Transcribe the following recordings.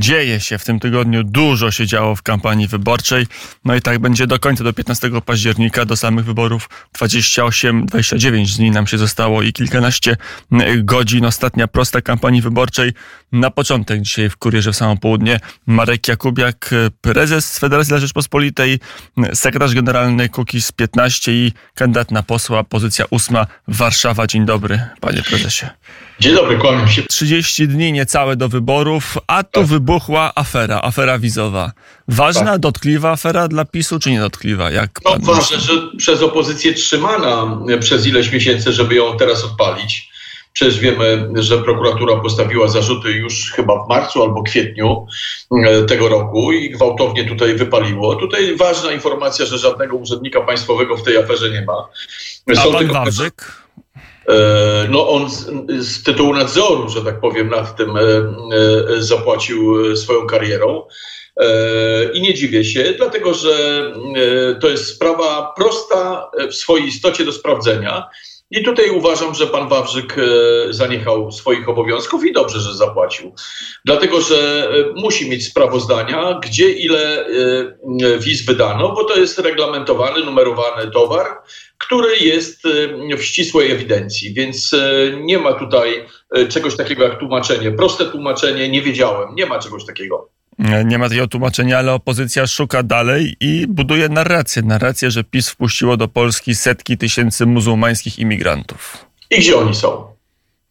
Dzieje się w tym tygodniu, dużo się działo w kampanii wyborczej. No i tak będzie do końca, do 15 października, do samych wyborów 28-29 dni nam się zostało i kilkanaście godzin. Ostatnia prosta kampanii wyborczej. Na początek dzisiaj w Kurierze w samo południe Marek Jakubiak, prezes Federacji dla Rzeczpospolitej, sekretarz generalny Kukiz 15 i kandydat na posła, pozycja ósma Warszawa. Dzień dobry, panie prezesie. Dzień dobry, kłaniam się. 30 dni niecałe do wyborów, a tu tak. wybuchła afera, afera wizowa. Ważna, tak. dotkliwa afera dla PiSu, czy niedotkliwa? Jak no ważne, że przez opozycję trzymana przez ileś miesięcy, żeby ją teraz odpalić. Przecież wiemy, że prokuratura postawiła zarzuty już chyba w marcu albo kwietniu e, tego roku i gwałtownie tutaj wypaliło. Tutaj ważna informacja, że żadnego urzędnika państwowego w tej aferze nie ma. Są A pan tylko... Wawrzyk? E, no on z, z, tytułu nadzoru, że tak powiem, nad tym e, e, zapłacił swoją karierą. I nie dziwię się, dlatego że to jest sprawa prosta w swojej istocie do sprawdzenia. I tutaj uważam, że pan Wawrzyk zaniechał swoich obowiązków i dobrze, że zapłacił. Dlatego, że musi mieć sprawozdania, gdzie ile wiz wydano, bo to jest reglamentowany, numerowany towar który jest w ścisłej ewidencji, więc nie ma tutaj czegoś takiego jak tłumaczenie. Proste tłumaczenie, nie wiedziałem, nie ma czegoś takiego. Nie ma takiego tłumaczenia, ale opozycja szuka dalej i buduje narrację. Narrację, że PiS wpuściło do Polski setki tysięcy muzułmańskich imigrantów. I gdzie oni są?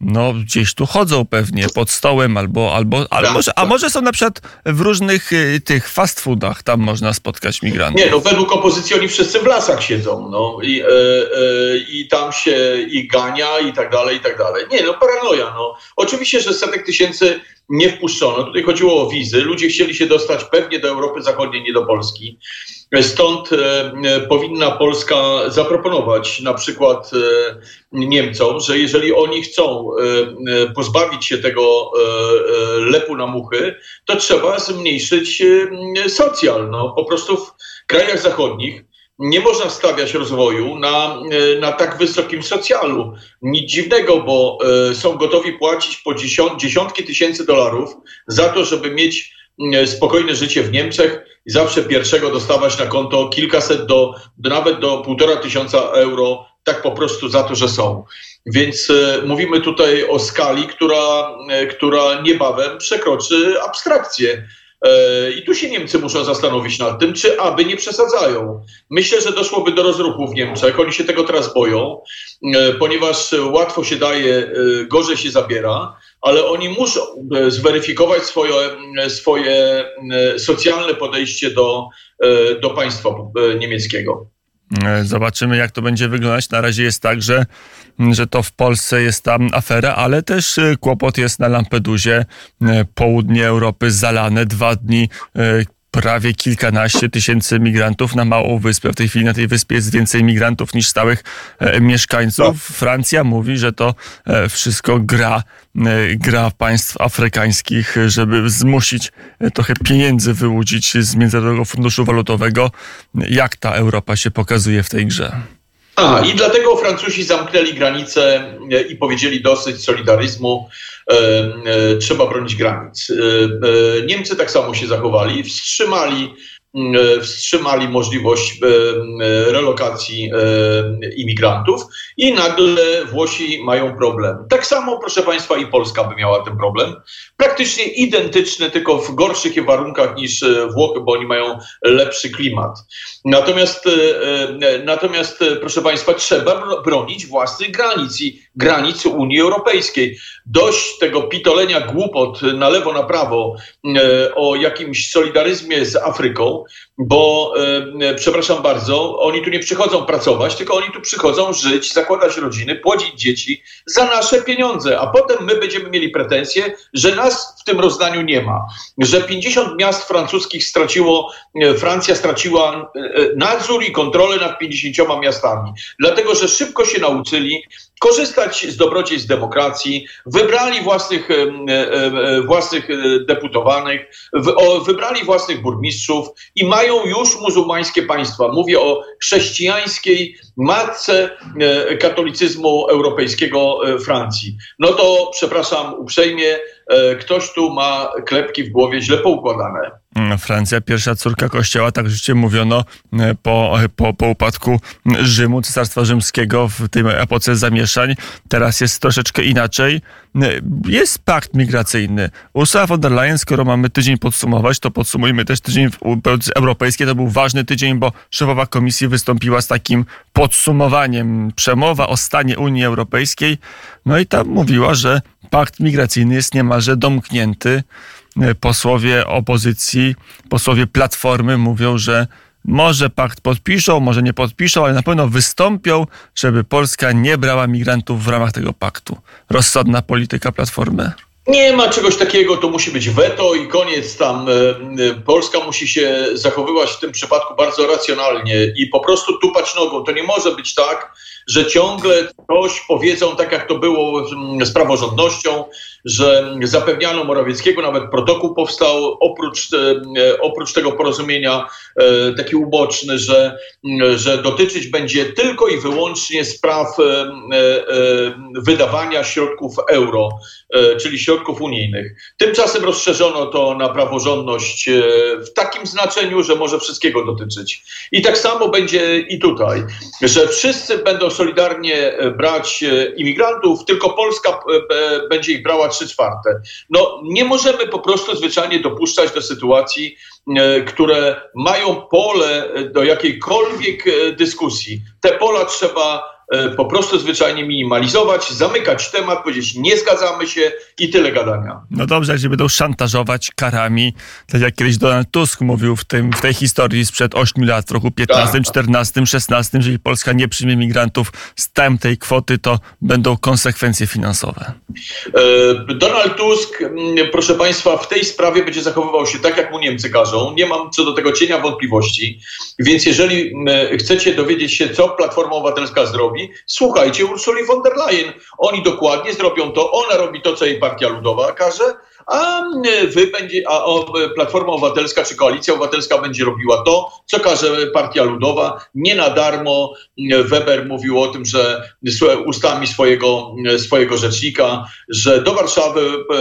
No, gdzieś tu chodzą pewnie pod stołem albo, albo, albo tak, może, a tak. może są na przykład w różnych y, tych fast foodach, tam można spotkać migrantów. Nie, no według opozycji oni wszyscy w lasach siedzą, no i, e, e, i tam się i gania i tak dalej, i tak dalej. Nie, no paranoja, no. Oczywiście, że setek tysięcy nie wpuszczono. Tutaj chodziło o wizy. Ludzie chcieli się dostać pewnie do Europy Zachodniej, nie do Polski. Stąd e, e, powinna Polska zaproponować na przykład e, Niemcom, że jeżeli oni chcą pozbawić się tego lepu na muchy, to trzeba zmniejszyć socjal. No, po prostu w krajach zachodnich nie można stawiać rozwoju na, na tak wysokim socjalu. Nic dziwnego, bo są gotowi płacić po dziesiątki tysięcy dolarów za to, żeby mieć spokojne życie w Niemczech i zawsze pierwszego dostawać na konto kilkaset do, do nawet do półtora tysiąca euro, tak po prostu za to, że są. Więc e, mówimy tutaj o skali, która, e, która niebawem przekroczy abstrakcję. E, I tu się Niemcy muszą zastanowić nad tym, czy aby nie przesadzają. Myślę, że doszłoby do rozruchu w Niemczech. Oni się tego teraz boją, ponieważ łatwo się daje, gorzej się zabiera, ale oni muszą zweryfikować swoje, swoje socjalne podejście do, do państwa niemieckiego. E, zobaczymy, jak to będzie wyglądać. Na razie jest tak, że, że to w Polsce jest tam afera, ale też e, kłopot jest na Lampedusie. E, południe Europy zalane dwa dni prawie kilkanaście tysięcy migrantów na małą wyspę. W tej chwili na tej wyspie jest więcej migrantów niż stałych e, mieszkańców. No. Francja mówi, że to e, wszystko gra, e, gra państw afrykańskich, żeby zmusić trochę pieniędzy wyłudzić z Międzynarodowego Funduszu Walutowego. Jak ta Europa się pokazuje w tej grze? A, i dlatego Francuzi zamknęli granice e, i powiedzieli dosyć solidaryzmu, e, e, trzeba bronić granic. E, Niemcy tak samo się zachowali, wstrzymali wstrzymali możliwość e, e, relokacji imigrantów i nagle Włosi mają problem. Tak samo, proszę Państwa, i Polska by miała ten problem. Praktycznie identyczny, tylko w gorszych warunkach niż Włochy, bo oni mają lepszy klimat. Natomiast, natomiast proszę Państwa, trzeba bronić własnych granic i granic Unii Europejskiej. Dość tego pitolenia głupot na lewo, na prawo o jakimś solidaryzmie z Afryką, bo e, przepraszam bardzo, oni tu nie przychodzą pracować, tylko oni tu przychodzą żyć, zakładać rodziny, płodzić dzieci za nasze pieniądze, a potem my będziemy mieli pretensje, że nas tym rozdaniu nie ma, że 50 miast francuskich straciło, e, Francja straciła e, nadzór i kontrolę nad 50 miastami, dlatego że szybko się nauczyli korzystać z dobrodziejstw demokracji, wybrali własnych, własnych deputowanych, wybrali własnych burmistrzów i mają już muzułmańskie państwa. Mówię o chrześcijańskiej matce e, katolicyzmu europejskiego e, Francji. No to, przepraszam uprzejmie, ktoś tu ma klepki w głowie źle poukładane. Mm, Francja, pierwsza córka kościoła, tak życie mówiono e, po, po, po upadku Rzymu, Cesarstwa Rzymskiego w tej epoce zamieszań. Teraz jest troszeczkę inaczej. E, jest pakt migracyjny. Ursula von der Leyen, skoro mamy tydzień podsumować, to podsumujmy też tydzień europejski. To był ważny tydzień, bo szefowa komisji wystąpiła z takim podsumowaniem. Przemowa o stanie Unii Europejskiej. No i tam mówiła, że pakt migracyjny jest niemalże domknięty. E, posłowie opozycji, posłowie Platformy mówią, że może pakt podpiszą, może nie podpiszą, ale na pewno wystąpią, żeby Polska nie brała migrantów w ramach tego paktu. Rozsądna polityka Platformy? Nie ma czegoś takiego, to musi być weto i koniec tam. E, e, Polska musi się zachowywać w tym przypadku bardzo racjonalnie i po prostu tupać nogą. To nie może być tak, że ciągle coś powiedzą, tak jak to było z praworządnością, że zapewniano Morawieckiego, nawet protokół powstał oprócz, e, oprócz tego porozumienia e, taki uboczny, że, że dotyczyć będzie tylko i wyłącznie spraw e, wydawania środków euro, czyli środków unijnych. Tymczasem rozszerzono to na praworządność w takim znaczeniu, że może wszystkiego dotyczyć. I tak samo będzie i tutaj, że wszyscy będą solidarnie brać imigrantów, tylko Polska będzie ich brała trzy czwarte. No nie możemy po prostu zwyczajnie dopuszczać do sytuacji, e, które mają pole do jakiejkolwiek e, dyskusji. Te pola trzeba po prostu zwyczajnie minimalizować, zamykać temat, powiedzieć nie zgadzamy się i tyle gadania. No dobrze, jak się będą szantażować karami, tak jak kiedyś Donald Tusk mówił w, tym, w tej historii sprzed 8 lat, w roku 15, tak. 14, 16, jeżeli Polska nie przyjmie migrantów z tamtej kwoty, to będą konsekwencje finansowe. E, Donald Tusk, proszę Państwa, w tej sprawie będzie zachowywał się tak, jak mu Niemcy każą. Nie mam co do tego cienia wątpliwości. Więc jeżeli chcecie dowiedzieć się, co Platforma Obywatelska zrobi, słuchajcie Ursuli von der Leyen. Oni dokładnie zrobią to, ona robi to, co jej Partia Ludowa każe, a wy będzie, a Platforma Obywatelska czy Koalicja Obywatelska będzie robiła to, co każe Partia Ludowa. Nie na darmo Weber mówił o tym, że ustami swojego, swojego rzecznika, że do Warszawy e,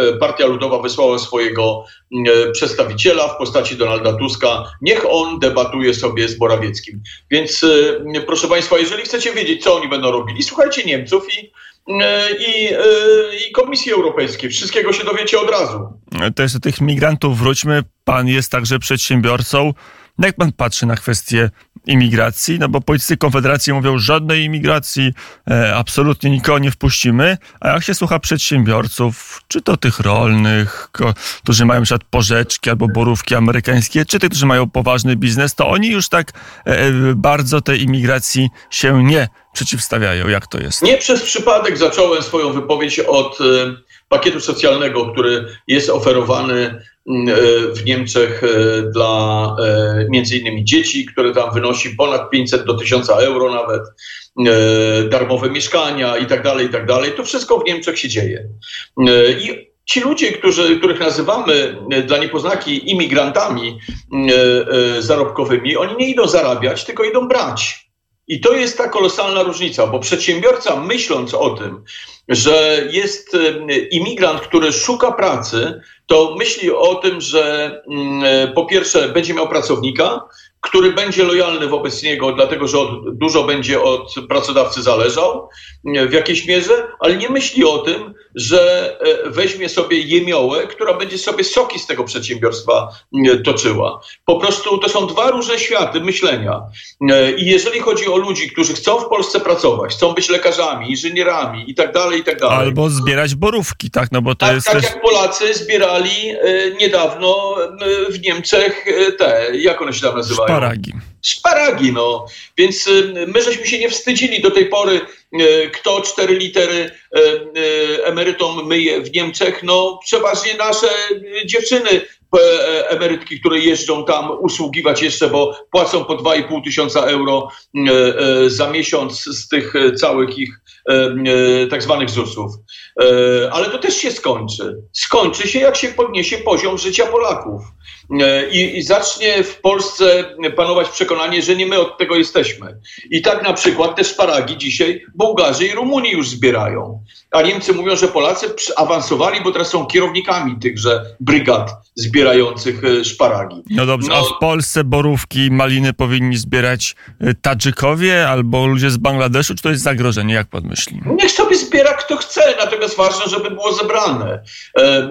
e, Partia Ludowa wysłała swojego e, przedstawiciela w postaci Donalda Tuska. Niech on debatuje sobie z Morawieckim. Więc proszę Państwa, jeżeli chcecie wiedzieć, co oni będą robili, słuchajcie Niemców i i, e, i Komisji Europejskiej. Wszystkiego się dowiecie od razu. To jest do tych migrantów wróćmy. Pan jest także przedsiębiorcą. Jak pan patrzy na kwestię imigracji? No bo politycy Konfederacji mówią, żadnej imigracji, e, absolutnie nikogo nie wpuścimy. A jak się słucha przedsiębiorców, czy to tych rolnych, którzy mają przykład porzeczki albo borówki amerykańskie, czy tych, którzy mają poważny biznes, to oni już tak e, e bardzo tej imigracji się nie przeciwstawiają. Jak to jest? Nie przez przypadek zacząłem swoją wypowiedź od e, pakietu socjalnego, który jest oferowany w Niemczech e, dla między innymi dzieci, które tam wynosi ponad 500 do 1000 euro nawet, darmowe mieszkania i tak dalej, i tak dalej. To wszystko w Niemczech się dzieje. I ci ludzie, którzy, których nazywamy dla niepoznaki imigrantami zarobkowymi, oni nie idą zarabiać, tylko idą brać. I to jest ta kolosalna różnica, bo przedsiębiorca myśląc o tym, że jest imigrant, który szuka pracy, to myśli o tym, że mm, po pierwsze będzie miał pracownika, który będzie lojalny wobec niego, dlatego że od, dużo będzie od pracodawcy zależał w jakiejś mierze, ale nie myśli o tym, że e, weźmie sobie jemiołę, która będzie sobie soki z tego przedsiębiorstwa toczyła. Po prostu to są dwa różne światy myślenia. E, I jeżeli chodzi o ludzi, którzy chcą w Polsce pracować, chcą być lekarzami, inżynierami i tak dalej, i tak dalej. Albo zbierać borówki, tak? No bo to tak, jest tak też... jak Polacy zbierali e, niedawno w Niemczech te, jak one się tam nazywają? Szparagi. Szparagi, no. Więc my żeśmy się nie wstydzili do tej pory E, kto cztery litery e, emerytom myje w Niemczech? No przeważnie nasze dziewczyny emerytki, które jeżdżą tam usługiwać jeszcze, bo płacą po 2,5 tysiąca euro za miesiąc z tych całych ich tak zwanych ZUS-ów. Ale to też się skończy. Skończy się, jak się podniesie poziom życia Polaków. E, i, i, zacznie w Polsce panować przekonanie, że nie my od tego jesteśmy. I tak na przykład te szparagi dzisiaj Bułgarzy i Rumunii już zbierają. A Niemcy mówią, że Polacy awansowali, bo teraz są kierownikami tychże brygad zbierających e, szparagi. No dobrze, no, a w Polsce borówki, maliny powinni zbierać e, Tadżykowie albo ludzie z Bangladeszu, czy to jest zagrożenie, jak pan myśli? Niech sobie zbiera kto chce, natomiast ważne, żeby było zebrane.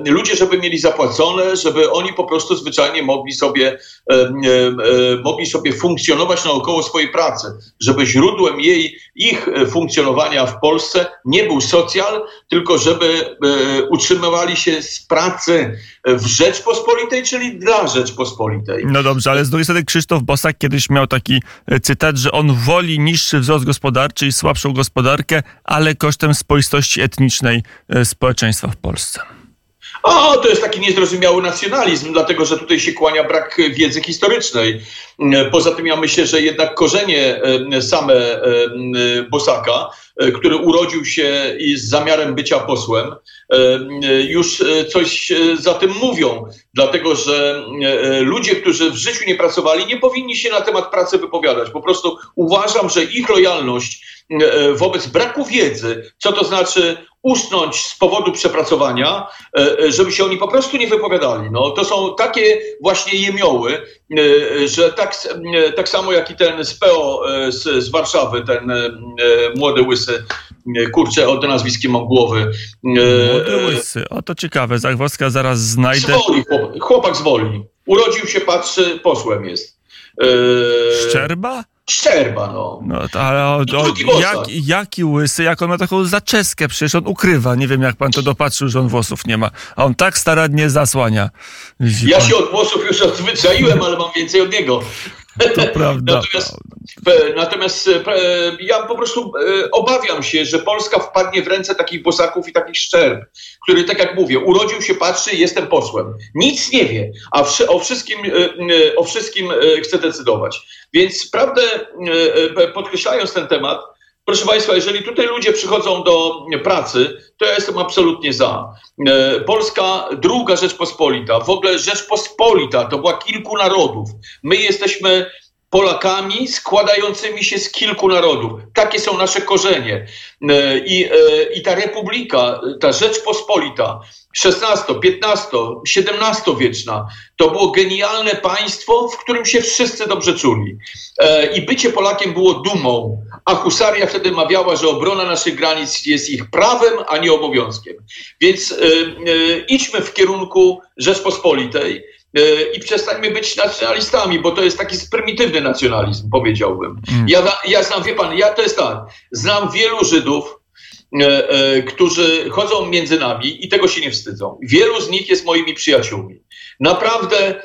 Ludzie, żeby mieli zapłacone, żeby oni po prostu zwyczajnie mogli sobie, mogli sobie funkcjonować naokoło swojej pracy, żeby źródłem jej, ich funkcjonowania w Polsce nie był socjal, tylko żeby utrzymywali się z pracy w Rzeczpospolitej, czyli dla Rzeczpospolitej. No dobrze, ale z drugiej strony Krzysztof Bosak kiedyś miał taki e, cytat, że on woli niższy wzrost gospodarczy i słabszą gospodarkę, ale kosztem spoistości etnicznej e, społeczeństwa w Polsce. O, to jest taki niezrozumiały nacjonalizm, dlatego że tutaj się kłania brak wiedzy historycznej. E, poza tym ja myślę, że jednak korzenie same Bosaka E, który urodził się i z zamiarem bycia posłem, e, e, już coś za tym mówią, dlatego że ludzie, którzy w życiu nie pracowali, nie powinni się na temat pracy wypowiadać. Po prostu uważam, że ich lojalność wobec braku wiedzy, co to znaczy usnąć z powodu przepracowania, żeby się oni po prostu nie wypowiadali. No, to są takie właśnie jemioły, że tak, tak samo jak i ten z PO z, z Warszawy, ten młody łysy. Kurczę, o to nazwiskiem mam głowy. Młody łysy. O, to ciekawe. Zagwozdka zaraz znajdę. Zwoli, chłopak, chłopak z Woli. Urodził się, patrzy, posłem jest. Szczerba? Szczerba, no. no ale o, o, jak, jaki łysy, jak on ma taką zaczeskę, przecież on ukrywa. Nie wiem, jak pan to dopatrzył, że on włosów nie ma. A on tak starannie zasłania. Widzi ja pan? się od włosów już odzwyczaiłem, ale mam więcej od niego. To prawda. natomiast, natomiast ja po prostu e, obawiam się, że Polska wpadnie w ręce takich bosaków i takich szczerb, który, tak jak mówię, urodził się, patrzy, jestem posłem. Nic nie wie, a o wszystkim, e, e, o wszystkim chce decydować. Więc prawdę, podkreślając ten temat, Proszę Państwa, jeżeli tutaj ludzie przychodzą do pracy, to ja jestem absolutnie za. E, Polska, druga Rzeczpospolita, w ogóle Rzeczpospolita to była kilku narodów. My jesteśmy Polakami składającymi się z kilku narodów. Takie są nasze korzenie. E, I, e, i ta republika, ta Rzeczpospolita, XVI, XV, XVII wieczna, to było genialne państwo, w którym się wszyscy dobrze czuli. I bycie Polakiem było dumą, a husaria wtedy mawiała, że obrona naszych granic jest ich prawem, a nie obowiązkiem. Więc idźmy w kierunku Rzeczpospolitej i przestańmy być nacjonalistami, bo to jest taki prymitywny nacjonalizm, powiedziałbym. Mm. Ja, ja znam, wie pan, ja to jest tak, znam wielu Żydów, e, e, którzy chodzą między nami i tego się nie wstydzą. Wielu z nich jest moimi przyjaciółmi. Naprawdę,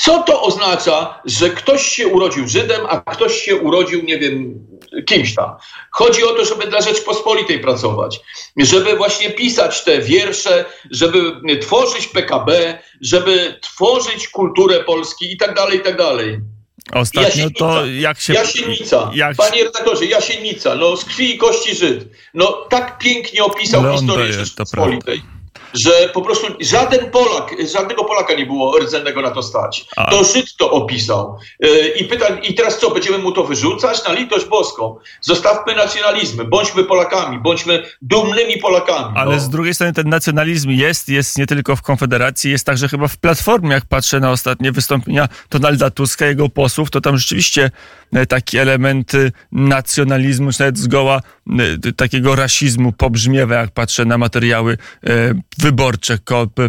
co to oznacza, że ktoś się urodził Żydem, a ktoś się urodził, nie wiem, kimś tam. Chodzi o to, żeby dla Rzeczpospolitej pracować, żeby właśnie pisać te wiersze, żeby tworzyć PKB, żeby tworzyć kulturę Polski i tak dalej, i tak dalej. Ostatnio to jak się... Jasienica. Jak... Panie redaktorze, Jasienica, no z krwi i kości Żyd. No tak pięknie opisał Leon historię Rzeczpospolitej że po prostu żaden Polak, żadnego Polaka nie było rdzennego na to stać. A. To Żyd to opisał. E, I pytam, i teraz co, będziemy mu to wyrzucać? Na litość boską. Zostawmy nacjonalizmy, bądźmy Polakami, bądźmy dumnymi Polakami. Ale no. z drugiej strony ten nacjonalizm jest, jest nie tylko w Konfederacji, jest także chyba w Platformie, jak patrzę na ostatnie wystąpienia Donalda Tuska, jego posłów, to tam rzeczywiście e, takie elementy nacjonalizmu, czy nawet zgoła takiego rasizmu pobrzmiewa, jak patrzę na materiały wyborcze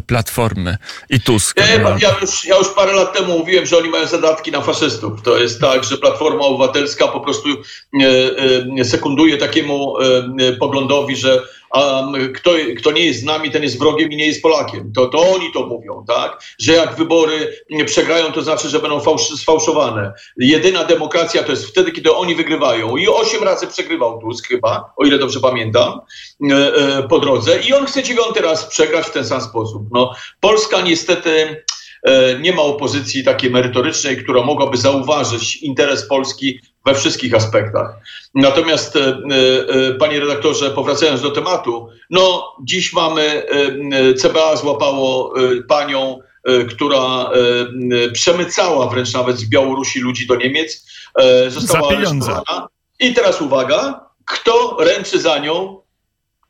Platformy i Tuska. Ja, ja, już, ja już parę lat temu mówiłem, że oni mają zadatki na faszystów. To jest tak, że Platforma Obywatelska po prostu e, sekunduje takiemu poglądowi, że a kto, kto nie jest z nami, ten jest wrogiem i nie jest Polakiem. To, to oni to mówią, tak? Że jak wybory przegrają, to znaczy, że będą fałsz, sfałszowane. Jedyna demokracja to jest wtedy, kiedy oni wygrywają. I osiem razy przegrywał Tusk chyba, o ile dobrze pamiętam, e, e, po drodze. I on chce dziewiąty raz przegrać w ten sam sposób. No, Polska niestety nie ma opozycji takiej merytorycznej, która mogłaby zauważyć interes Polski we wszystkich aspektach. Natomiast, e, e, panie redaktorze, powracając do tematu, no dziś mamy, e, CBA złapało panią, która przemycała wręcz nawet z Białorusi ludzi do Niemiec, została aresztowana. I teraz uwaga, Kto ręczy za nią?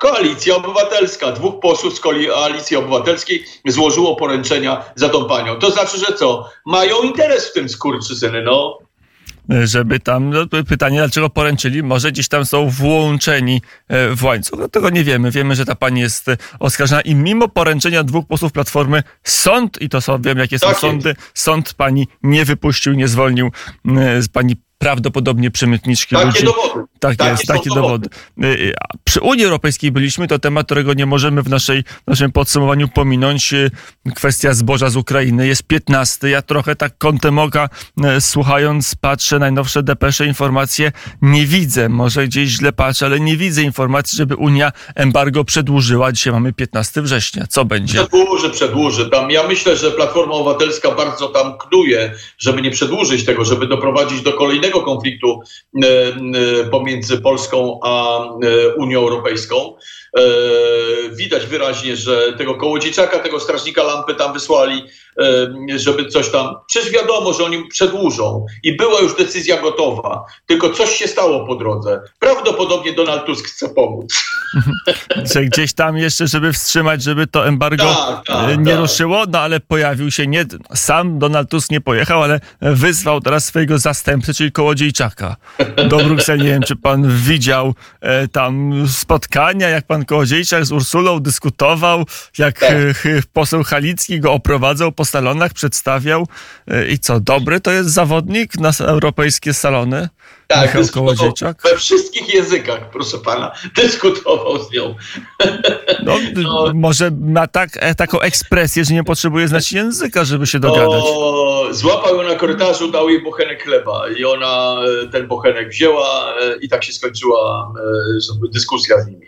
Koalicja Obywatelska. Dwóch posłów z Koalicji Obywatelskiej złożyło poręczenia za tą panią. To znaczy, że co? Mają interes w tym skurczysyny, no żeby tam, no, pytanie dlaczego poręczyli, może gdzieś tam są włączeni e, w łańcuch, no tego nie wiemy, wiemy, że ta pani jest oskarżona i mimo poręczenia dwóch posłów Platformy, sąd, i to są, wiem jakie są tak sądy, sąd pani nie wypuścił, nie zwolnił z pani prawdopodobnie przemytniczki takie ludzi. Dowody. Tak takie jest, takie dowody. dowody. Y, y, przy Unii Europejskiej byliśmy, to temat, którego nie możemy w naszej, naszym podsumowaniu pominąć. Y, kwestia zboża z Ukrainy jest 15. Ja trochę tak kątem oka słuchając, patrzę najnowsze depesze, informacje, nie widzę, może gdzieś źle patrzę, ale nie widzę informacji, żeby Unia embargo przedłużyła. Dzisiaj mamy 15 września. Co będzie? Przedłuży, przedłuży. Tam ja myślę, że Platforma Obywatelska bardzo tam knuje, żeby nie przedłużyć tego, żeby doprowadzić do kolejnego konfliktu e, e, pomiędzy Polską a e, Unią Europejską. Widać wyraźnie, że tego kołodziejczaka, tego strażnika lampy tam wysłali, żeby coś tam. Przecież wiadomo, że oni przedłużą i była już decyzja gotowa, tylko coś się stało po drodze. Prawdopodobnie Donald Tusk chce pomóc. Że gdzieś tam jeszcze, żeby wstrzymać, żeby to embargo tak, tak, nie tak. ruszyło, no ale pojawił się nie, sam Donald Tusk nie pojechał, ale wyzwał teraz swojego zastępcy, czyli Kołodziejczaka do Brukseli. Nie wiem, czy pan widział e, tam spotkania, jak pan Kołodziejczak z Ursulą dyskutował, jak tak. e, poseł Halicki go oprowadzał po salonach, przedstawiał. E, I co, dobry to jest zawodnik na europejskie salony? Tak, we wszystkich językach, proszę pana, dyskutował z nią. No, no, może ma tak, e, taką ekspresję, że nie potrzebuje znać języka, żeby się dogadać. No, złapał ją na korytarzu, dał jej bochenek chleba i ona e, ten bochenek wzięła e, i tak się skończyła dyskusja z nimi.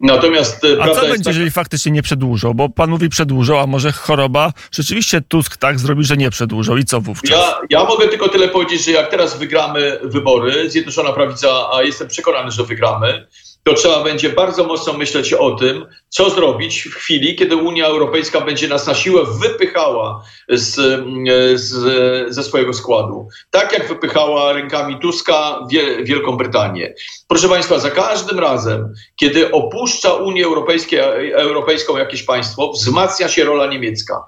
Natomiast A co będzie, tak... jeżeli faktycznie nie przedłużą? Bo pan mówi przedłużą, a może choroba rzeczywiście Tusk tak zrobi, że nie przedłużą i co wówczas? Ja, ja mogę tylko tyle powiedzieć, że jak teraz wygramy wybory, Zjednoczona Prawica, a jestem przekonany, że wygramy, to trzeba będzie bardzo mocno myśleć o tym, co zrobić w chwili, kiedy Unia Europejska będzie nas na siłę wypychała z, z, ze swojego składu. Tak jak wypychała rękami Tuska Wielką Brytanię. Proszę Państwa, za każdym razem, kiedy opuszcza Unię Europejską jakieś państwo, wzmacnia się rola niemiecka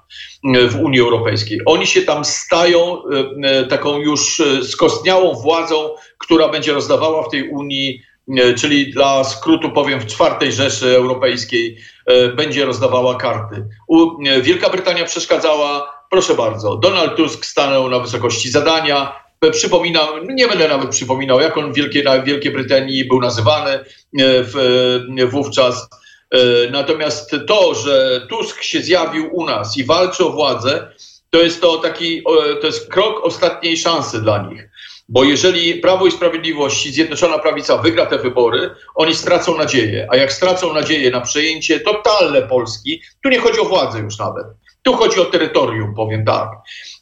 w Unii Europejskiej. Oni się tam stają e, e, taką już e, skostniałą władzą, która będzie rozdawała w tej Unii czyli dla skrótu powiem w czwartej Rzeszy Europejskiej e, będzie rozdawała karty. E, Wielka Brytania przeszkadzała, proszę bardzo, Donald Tusk stanął na wysokości zadania, przypominam, nie będę nawet przypominał, jak on w Wielkiej, Wielkiej Brytanii był nazywany w, wówczas. Natomiast to, że Tusk się zjawił u nas i walczy o władzę, to jest to taki, to jest krok ostatniej szansy dla nich. Bo jeżeli Prawo i Sprawiedliwość i Zjednoczona Prawica wygra te wybory, oni stracą nadzieję. A jak stracą nadzieję na przejęcie totalne Polski, tu nie chodzi o władzę już nawet. Tu chodzi o terytorium, powiem tak.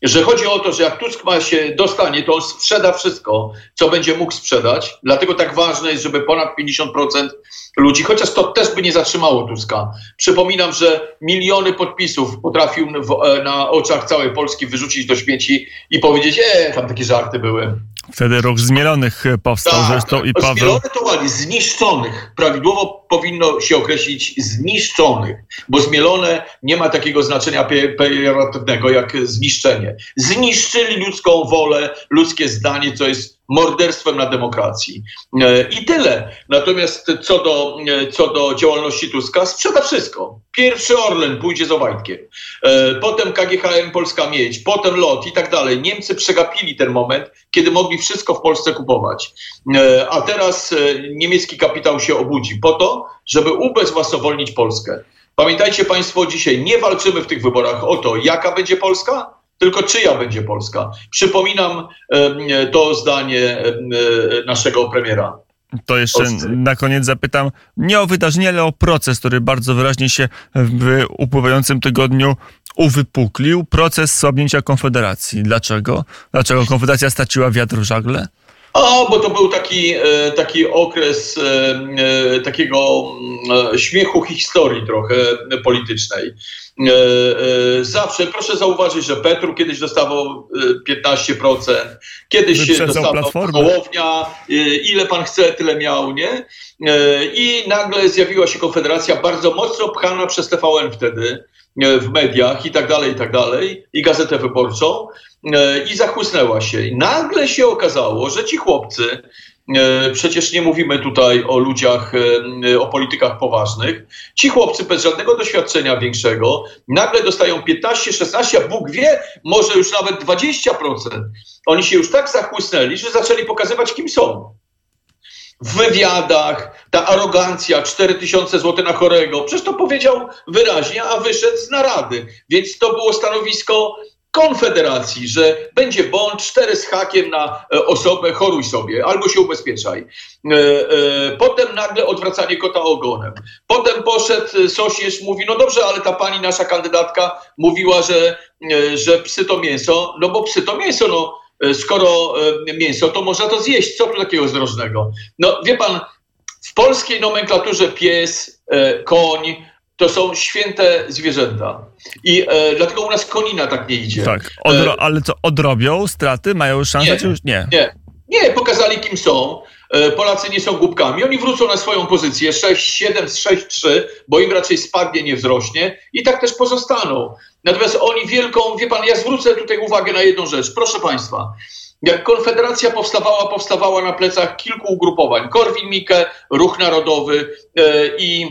Że chodzi o to, że jak Tusk ma się dostanie, to on sprzeda wszystko, co będzie mógł sprzedać. Dlatego tak ważne jest, żeby ponad 50% ludzi, chociaż to też by nie zatrzymało Tuska. Przypominam, że miliony podpisów potrafił w, na oczach całej Polski wyrzucić do śmieci i powiedzieć, e, tam takie żarty były. Wtedy ruch zmielonych e, powstał tak, zresztą i Paweł... Zmielone to ładnie, zniszczonych. Prawidłowo powinno się określić zniszczonych, bo zmielone nie ma takiego znaczenia pejoratywnego jak zniszczenie. Zniszczyli ludzką wolę, ludzkie zdanie, co jest morderstwem na demokracji. E, I tyle. Natomiast co do, e, co do działalności Tuska, sprzeda wszystko. Pierwszy Orlen pójdzie z Obajtkiem, e, potem KGHM Polska Miedź, potem LOT i tak dalej. Niemcy przegapili ten moment, kiedy mogli wszystko w Polsce kupować. A teraz niemiecki kapitał się obudzi po to, żeby ubezwłasnowolnić Polskę. Pamiętajcie Państwo, dzisiaj nie walczymy w tych wyborach o to, jaka będzie Polska, tylko czyja będzie Polska. Przypominam to zdanie naszego premiera. To jeszcze na koniec zapytam nie o wydarzenie, ale o proces, który bardzo wyraźnie się w upływającym tygodniu uwypuklił. Proces słabnięcia Konfederacji. Dlaczego? Dlaczego Konfederacja straciła wiatr w żagle? O, bo to był taki, e, taki okres e, takiego mm, śmiechu historii trochę politycznej. Zawsze, proszę zauważyć, że Petru kiedyś dostawał 15%, kiedyś dostawał Hołownia, ile pan chce, tyle miał, nie? I nagle zjawiła się Konfederacja bardzo mocno pchana przez TVN wtedy w mediach i tak dalej, i tak dalej, i Gazetę Wyborczą e, i zachłysnęła się. I nagle się okazało, że ci chłopcy, e, przecież nie mówimy tutaj o ludziach, e, o politykach poważnych, ci chłopcy bez żadnego doświadczenia większego nagle dostają 15, 16, a Bóg wie, może już nawet 20%. Oni się już tak zachłysnęli, że zaczęli pokazywać, kim są w wywiadach, ta arogancja, 4000 zł na chorego, przecież to powiedział wyraźnie, a wyszedł z narady. Więc to było stanowisko Konfederacji, że będzie bądź cztery z hakiem na e, osobę, choruj sobie, albo się ubezpieczaj. E, e, potem nagle odwracanie kota ogonem. Potem poszedł Sosierz, mówi, no dobrze, ale ta pani, nasza kandydatka mówiła, że, że psy to mięso, no bo psy to mięso, no skoro e, mięso, to można to zjeść. Co tu takiego zdrożnego? No wie pan, w polskiej nomenklaturze pies, e, koń, to są święte zwierzęta. I e, dlatego u nas konina tak nie idzie. Tak, Odro ale co, odrobią straty? Mają szansę, nie, czy już nie? Nie, nie, pokazali kim są. Polacy nie są głupkami. Oni wrócą na swoją pozycję 6-7 6-3, bo im raczej spadnie, nie wzrośnie i tak też pozostaną. Natomiast oni wielką, wie pan, ja zwrócę tutaj uwagę na jedną rzecz. Proszę państwa, jak Konfederacja powstawała, powstawała na plecach kilku ugrupowań. Korwin-Mikke, Ruch Narodowy yy, i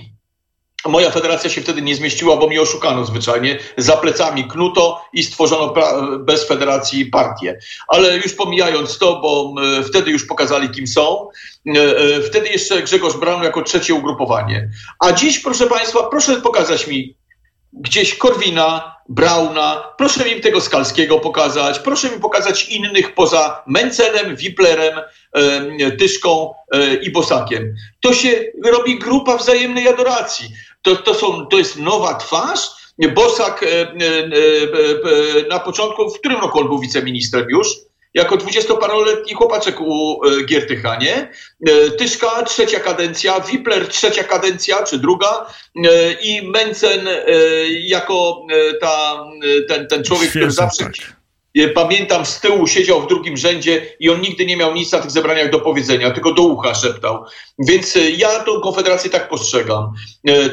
Moja federacja się wtedy nie zmieściła, bo mnie oszukano zwyczajnie. Za plecami knuto i stworzono bez federacji partię. Ale już pomijając to, bo wtedy już pokazali, kim są, e, e, wtedy jeszcze Grzegorz Braun jako trzecie ugrupowanie. A dziś, proszę Państwa, proszę pokazać mi gdzieś Korwina, Brauna, proszę mi tego Skalskiego pokazać, proszę mi pokazać innych poza Mencelem, Wiplerem, Tyszką e, i Bosakiem. To się robi grupa wzajemnej adoracji. To, to, są, to jest nowa twarz. Bosak e, e, na początku, w którym roku on był wiceministrem już? jako dwudziestoparoletni chłopaczek u e, Giertycha, nie? E, Tyszka trzecia kadencja, Wipler trzecia kadencja, czy druga e, i Mencen jako ta, ten, ten człowiek, który zawsze... Tak. Pamiętam, z tyłu siedział w drugim rzędzie i on nigdy nie miał nic na tych zebraniach do powiedzenia, tylko do ucha szeptał. Więc ja tą konfederację tak postrzegam.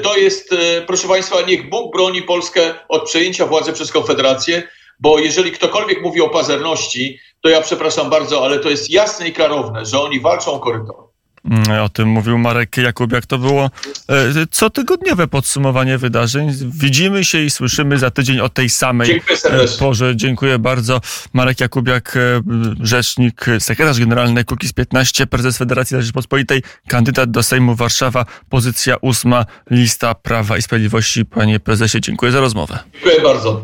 To jest, proszę Państwa, niech Bóg broni Polskę od przejęcia władzy przez konfederację, bo jeżeli ktokolwiek mówi o pazerności, to ja przepraszam bardzo, ale to jest jasne i klarowne, że oni walczą o korytarz. Mm, o tym mówił Marek Jakubiak. To było e, cotygodniowe podsumowanie wydarzeń. Widzimy się i słyszymy za tydzień o tej samej e, porze. Dziękuję bardzo. Marek Jakubiak, e, rzecznik, sekretarz generalny Kukiz 15, prezes Federacji Rzeczypospolitej, kandydat do Sejmu Warszawa, pozycja ósma, lista Prawa i Sprawiedliwości. Panie prezesie, dziękuję za rozmowę. Dziękuję bardzo.